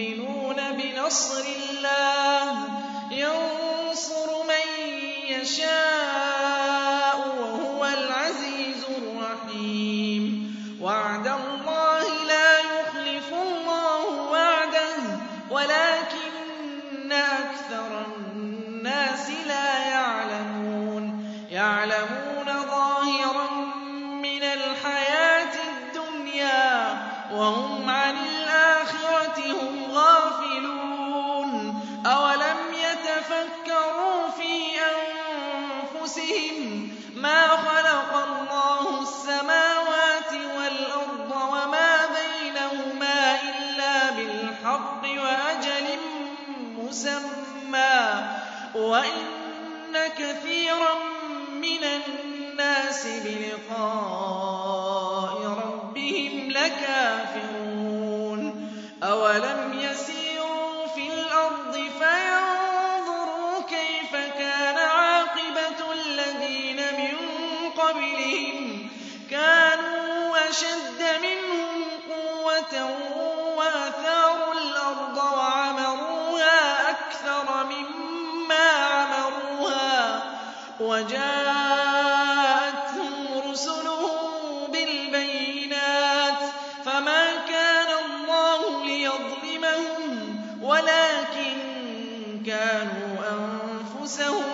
المؤمنون بنصر الله. ينصر أولم يسيروا في الأرض فينظروا كيف كان عاقبة الذين من قبلهم كانوا أشد أنفسهم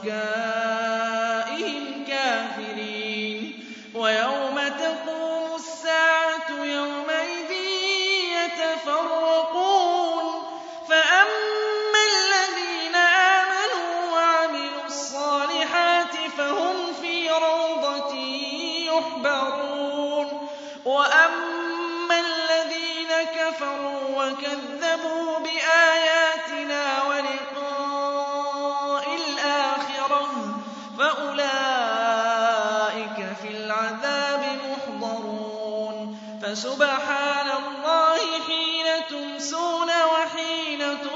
بشركائهم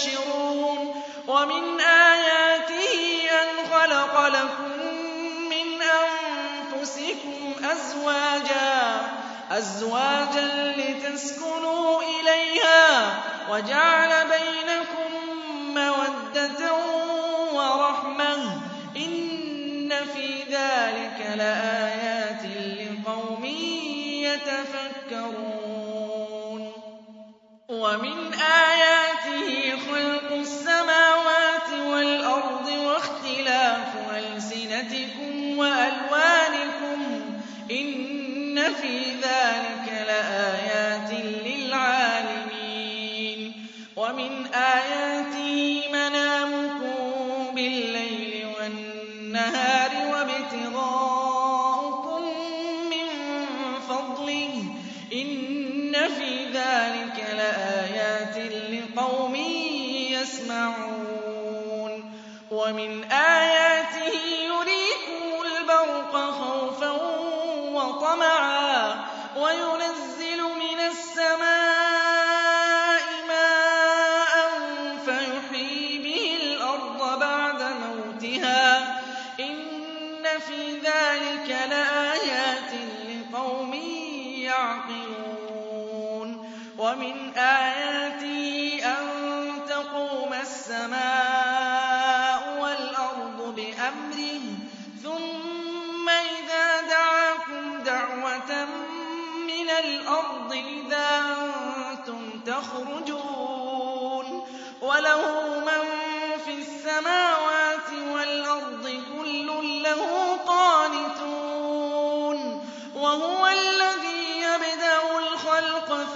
تنتشرون ومن آياته أن خلق لكم من أنفسكم أزواجا أزواجا لتسكنوا إليها وجعل بينكم مودة ورحمة. إن في ذلك لآيات لقوم يتفكرون. ومن آياته خلق السماوات والأرض واختلاف ألسنتكم وألوانكم إن في ذلك فضله. إِنَّ فِي ذَٰلِكَ لَآيَاتٍ لِّقَوْمٍ يَسْمَعُونَ. وَمِنْ آيَاتِهِ يُرِيكُمُ الْبَرْقَ خَوْفًا وَطَمَعًا وَيُنَزِّلُ مِنَ السَّمَاءِ يَعْقِلُونَ. وَمِنْ آيَاتِهِ أَن تَقُومَ السَّمَاءُ وَالْأَرْضُ بِأَمْرِهِ ثُمَّ إِذَا دَعَاكُمْ دَعْوَةً مِّنَ الْأَرْضِ إِذَا أَنتُمْ تَخْرُجُونَ. وَلَهُ مَن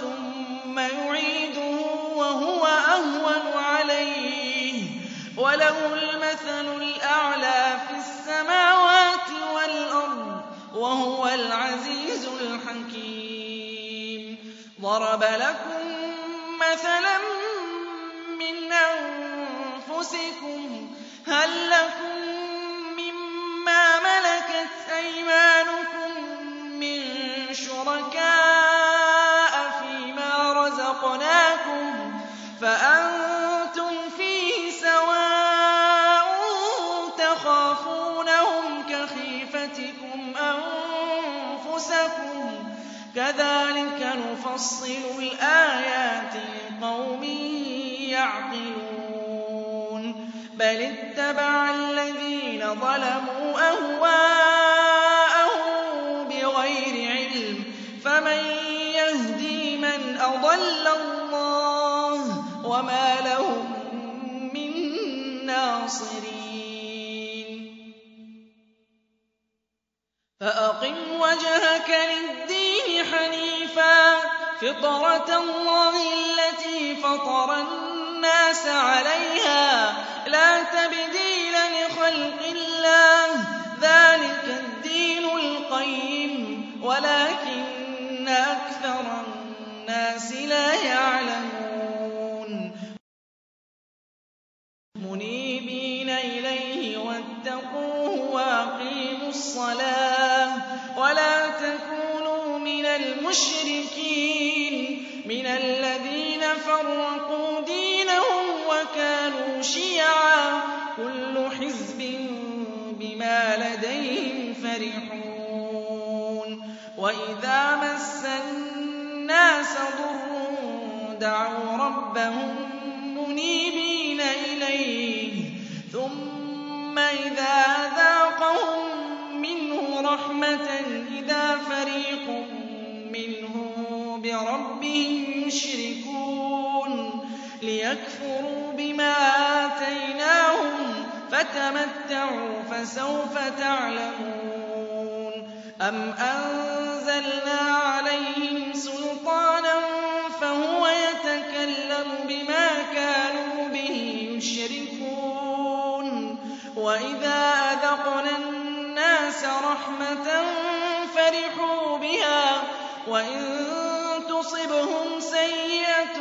ثُمَّ يُعِيدُهُ وَهُوَ أَهْوَنُ عَلَيْهِ ۖ. وَلَهُ الْمَثَلُ الْأَعْلَىٰ فِي السَّمَاوَاتِ وَالْأَرْضِ ۖ وَهُوَ الْعَزِيزُ الْحَكِيمُ. ضَرَبَ لَكُم مَّثَلًا مِّنْ أَنفُسِكُمْ ۖ هَل لَّكُم مِّمَّا مَلَكَتْ أَيْمَانُكُم مِّن شُرَكَاءَ رَزَقْنَاكُمْ فَأَنتُمْ فِيهِ سَوَاءٌ تَخَافُونَهُمْ كَخِيفَتِكُمْ أَنفُسَكُمْ ۚ كَذَٰلِكَ نُفَصِّلُ الْآيَاتِ لِقَوْمٍ يَعْقِلُونَ بَلِ اتَّبَعَ الَّذِينَ ظَلَمُوا أَهْوَاءَهُم أَضَلَّ اللَّهُ ۖ وَمَا لَهُم مِّن نَّاصِرِينَ. فَأَقِمْ وَجْهَكَ لِلدِّينِ حَنِيفًا ۚ. فِطْرَتَ اللَّهِ الَّتِي فَطَرَ النَّاسَ عَلَيْهَا ۚ. لَا تَبْدِيلَ لِخَلْقِ اللَّهِ ۚ. ذَٰلِكَ الدِّينُ الْقَيِّمُ. وَلَٰكِنَّ أَكْثَرَ النَّاسِ لَا يَعْلَمُونَ. مُنِيبِينَ إِلَيْهِ وَاتَّقُوهُ وَأَقِيمُوا الصَّلَاةَ ۚ وَلَا تَكُونُوا مِنَ الْمُشْرِكِينَ. مِنَ الَّذِينَ فَرَّقُوا دِينَهُمْ وَكَانُوا شِيَعًا ۖ. كُلُّ حِزْبٍ بِمَا لَدَيْهِمْ فَرِحُونَ. وَإِذَا مَسَّ النَّاسَ ضُرٌّ دَعَوْا رَبَّهُم مُّنِيبِينَ إِلَيْهِ. ثُمَّ إِذَا أَذَاقَهُم مِّنْهُ رَحْمَةً إِذَا فَرِيقٌ مِّنْهُم بِرَبِّهِمْ يُشْرِكُونَ. لِيَكْفُرُوا بِمَا آتَيْنَاهُمْ ۚ فَتَمَتَّعُوا فَسَوْفَ تَعْلَمُونَ. أَمْ أَنزَلْنَا عَلَيْهِمْ سُلْطَانًا فَهُوَ يَتَكَلَّمُ بِمَا كَانُوا بِهِ يُشْرِكُونَ. وَإِذَا أَذَقْنَا النَّاسَ رَحْمَةً فَرِحُوا بِهَا ۖ وَإِن تُصِبْهُمْ سَيِّئَةٌ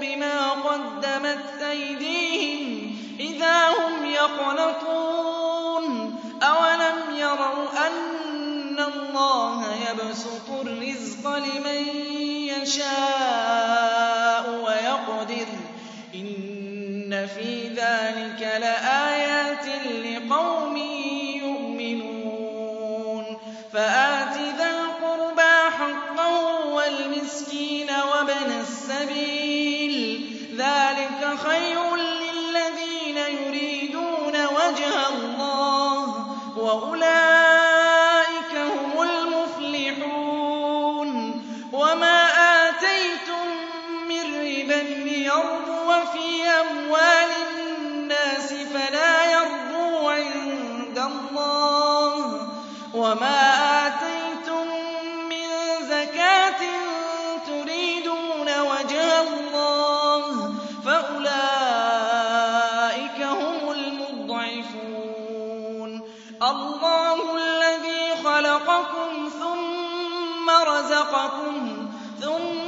بِمَا قَدَّمَتْ أَيْدِيهِمْ إِذَا هُمْ يَقْنَطُونَ. اللَّهَ يَبْسُطُ الرِّزْقَ لِمَن يَشَاءُ وَيَقْدِرُ ۚ. إِنَّ فِي ذَٰلِكَ لَآيَاتٍ لِّقَوْمٍ يُؤْمِنُونَ. فَآتِ ذَا الْقُرْبَىٰ حَقَّهُ وَالْمِسْكِينَ وَابْنَ السَّبِيلِ ۚ. ذَٰلِكَ خَيْرٌ لِّلَّذِينَ يُرِيدُونَ وَجْهَ اللَّهِ ۖ وَأُولَٰئِكَ لِّيَرْبُوَ فِي أَمْوَالِ النَّاسِ فَلَا يَرْبُو عِندَ اللَّهِ ۖ وَمَا آتَيْتُم مِّن زَكَاةٍ تُرِيدُونَ وَجْهَ اللَّهِ فَأُولَٰئِكَ هُمُ الْمُضْعِفُونَ. اللَّهُ الَّذِي خَلَقَكُمْ ثُمَّ رَزَقَكُمْ يُحْيِيكُمْ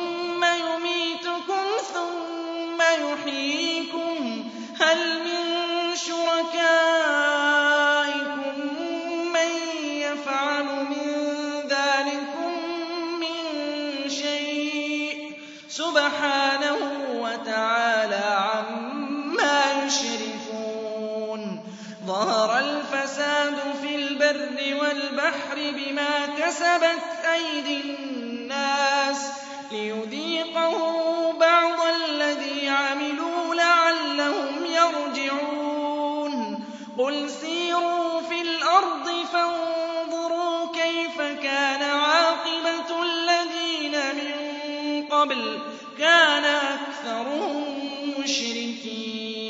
كَسَبَتْ أَيْدِي النَّاسِ لِيُذِيقَهُم بَعْضَ الَّذِي عَمِلُوا لَعَلَّهُمْ يَرْجِعُونَ. قُلْ سِيرُوا فِي الْأَرْضِ فَانظُرُوا كَيْفَ كَانَ عَاقِبَةُ الَّذِينَ مِن قَبْلُ ۚ. كَانَ أَكْثَرُهُم مُّشْرِكِينَ.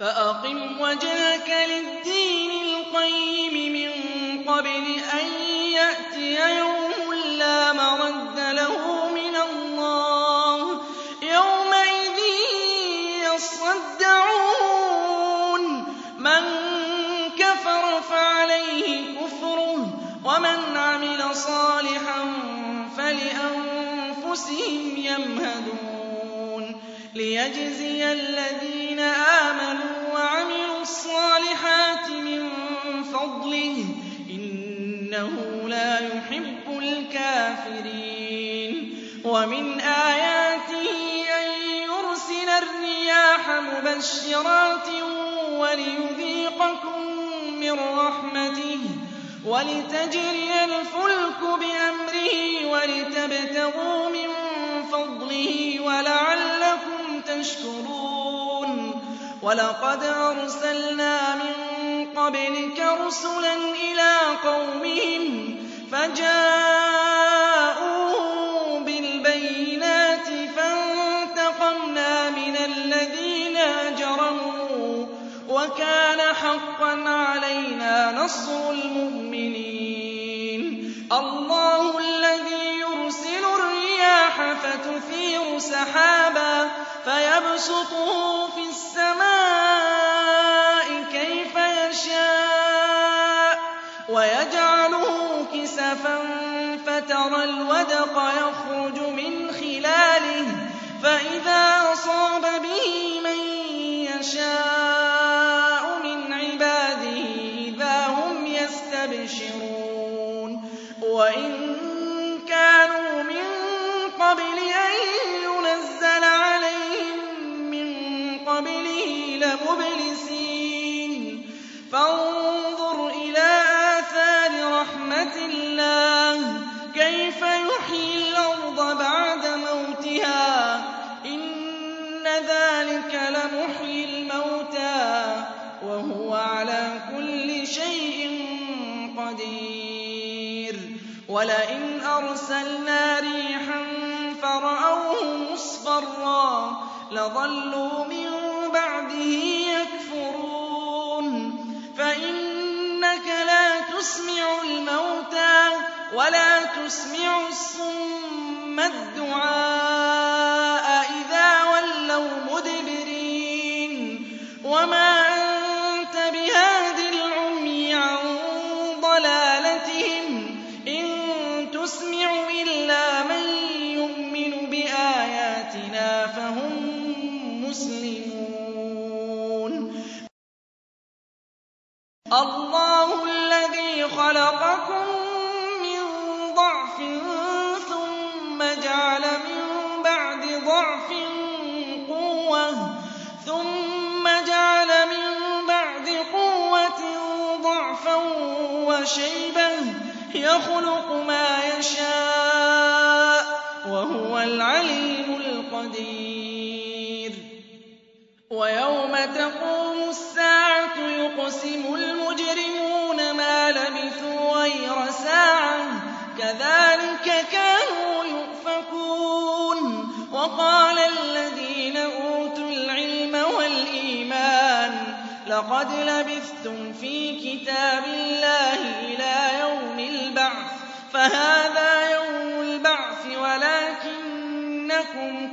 فَأَقِمْ وَجْهَكَ لِلدِّينِ يَأْتِيَ يَوْمٌ لَّا مَرَدَّ لَهُ مِنَ اللَّهِ ۖ. يَوْمَئِذٍ يَصَّدَّعُونَ. مَن كَفَرَ فَعَلَيْهِ كُفْرُهُ ۖ وَمَنْ عَمِلَ صَالِحًا فَلِأَنفُسِهِمْ يَمْهَدُونَ. لِيَجْزِيَ الَّذِينَ آمَنُوا وَعَمِلُوا الصَّالِحَاتِ مِن فَضْلِهِ ۚ إِنَّهُ لَا يُحِبُّ الْكَافِرِينَ. وَمِنْ آيَاتِهِ أَن يُرْسِلَ الرِّيَاحَ مُبَشِّرَاتٍ وَلِيُذِيقَكُم مِّن رَّحْمَتِهِ وَلِتَجْرِيَ الْفُلْكُ بِأَمْرِهِ وَلِتَبْتَغُوا مِن فَضْلِهِ وَلَعَلَّكُمْ تَشْكُرُونَ. وَلَقَدْ أَرْسَلْنَا مِن قَبْلِكَ رُسُلًا إِلَىٰ قَوْمِهِمْ فَجَاءُوهُم بِالْبَيِّنَاتِ فَانتَقَمْنَا مِنَ الَّذِينَ أَجْرَمُوا ۖ وَكَانَ حَقًّا عَلَيْنَا نَصْرُ الْمُؤْمِنِينَ. اللَّهُ الَّذِي يُرْسِلُ الرِّيَاحَ فَتُثِيرُ سَحَابًا فَيَبْسُطُهُ وَيَجْعَلُهُ كِسَفًا فَتَرَى الْوَدْقَ يَخْرُجُ مِنْ خِلَالِهِ فَإِذَا أَصَابَ بِهِ مَن يَشَاءُ مِنْ عِبَادِهِ إِذَا هُمْ يَسْتَبْشِرُونَ. وَإِن كَانُوا مِن قَبْلِ أَن يُنَزَّلَ عَلَيْهِم مِّن قَبْلِهِ لَمُبْلِسِينَ أَرْسَلْنَا رِيحًا فَرَأَوْهُ مُصْفَرًّا لَّظَلُّوا مِن بَعْدِهِ يَكْفُرُونَ. فَإِنَّكَ لَا تُسْمِعُ الْمَوْتَىٰ وَلَا تُسْمِعُ الصُّمَّ الدُّعَاءَ. خَلَقَكُم مِّن ضَعْفٍ ثُمَّ جَعَلَ مِن بَعْدِ ضَعْفٍ قُوَّةً ثُمَّ جَعَلَ مِن بَعْدِ قُوَّةٍ ضَعْفًا وَشَيْبَةً ۚ يَخْلُقُ مَا يَشَاءُ ۖ وَهُوَ الْعَلِيمُ الْقَدِيرُ وَيَوْمَ تَقُومُ السَّاعَةُ يُقْسِمُ الْمُجْرِمُونَ لَقَدْ لَبِثْتُمْ فِي كِتَابِ اللَّهِ إِلَىٰ يَوْمِ الْبَعْثِ ۖ فَهَٰذَا يَوْمُ الْبَعْثِ وَلَٰكِنَّكُمْ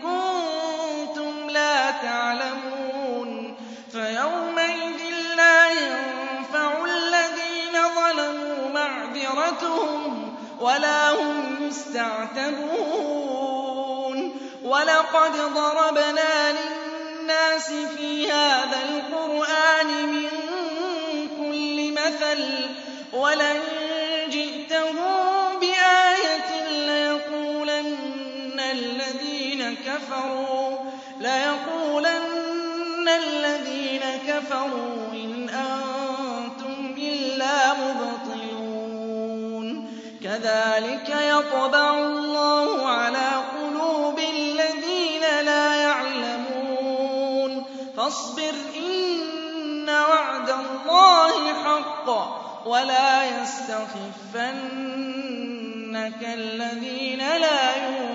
كُنتُمْ لَا تَعْلَمُونَ فَيَوْمَئِذٍ لَّا يَنفَعُ الَّذِينَ ظَلَمُوا مَعْذِرَتُهُمْ وَلَا هُمْ يُسْتَعْتَبُونَ وَلَقَدْ ضَرَبْنَا لِلنَّاسِ فِي هَٰذَا الْقُرْآنِ مِن كُلِّ مَثَلٍ ۚ وَلَئِن جِئْتَهُم بِآيَةٍ لَّيَقُولَنَّ الَّذِينَ كَفَرُوا إِنْ أَنتُمْ إِلَّا مُبْطِلُونَ. كَذَٰلِكَ يَطْبَعُ اللَّهُ عَلَىٰ قُلُوبِ فَاصْبِرْ إِنَّ وَعْدَ اللَّهِ حَقٌّ وَلَا يَسْتَخِفَّنَّكَ الَّذِينَ لَا يُوقِنُونَ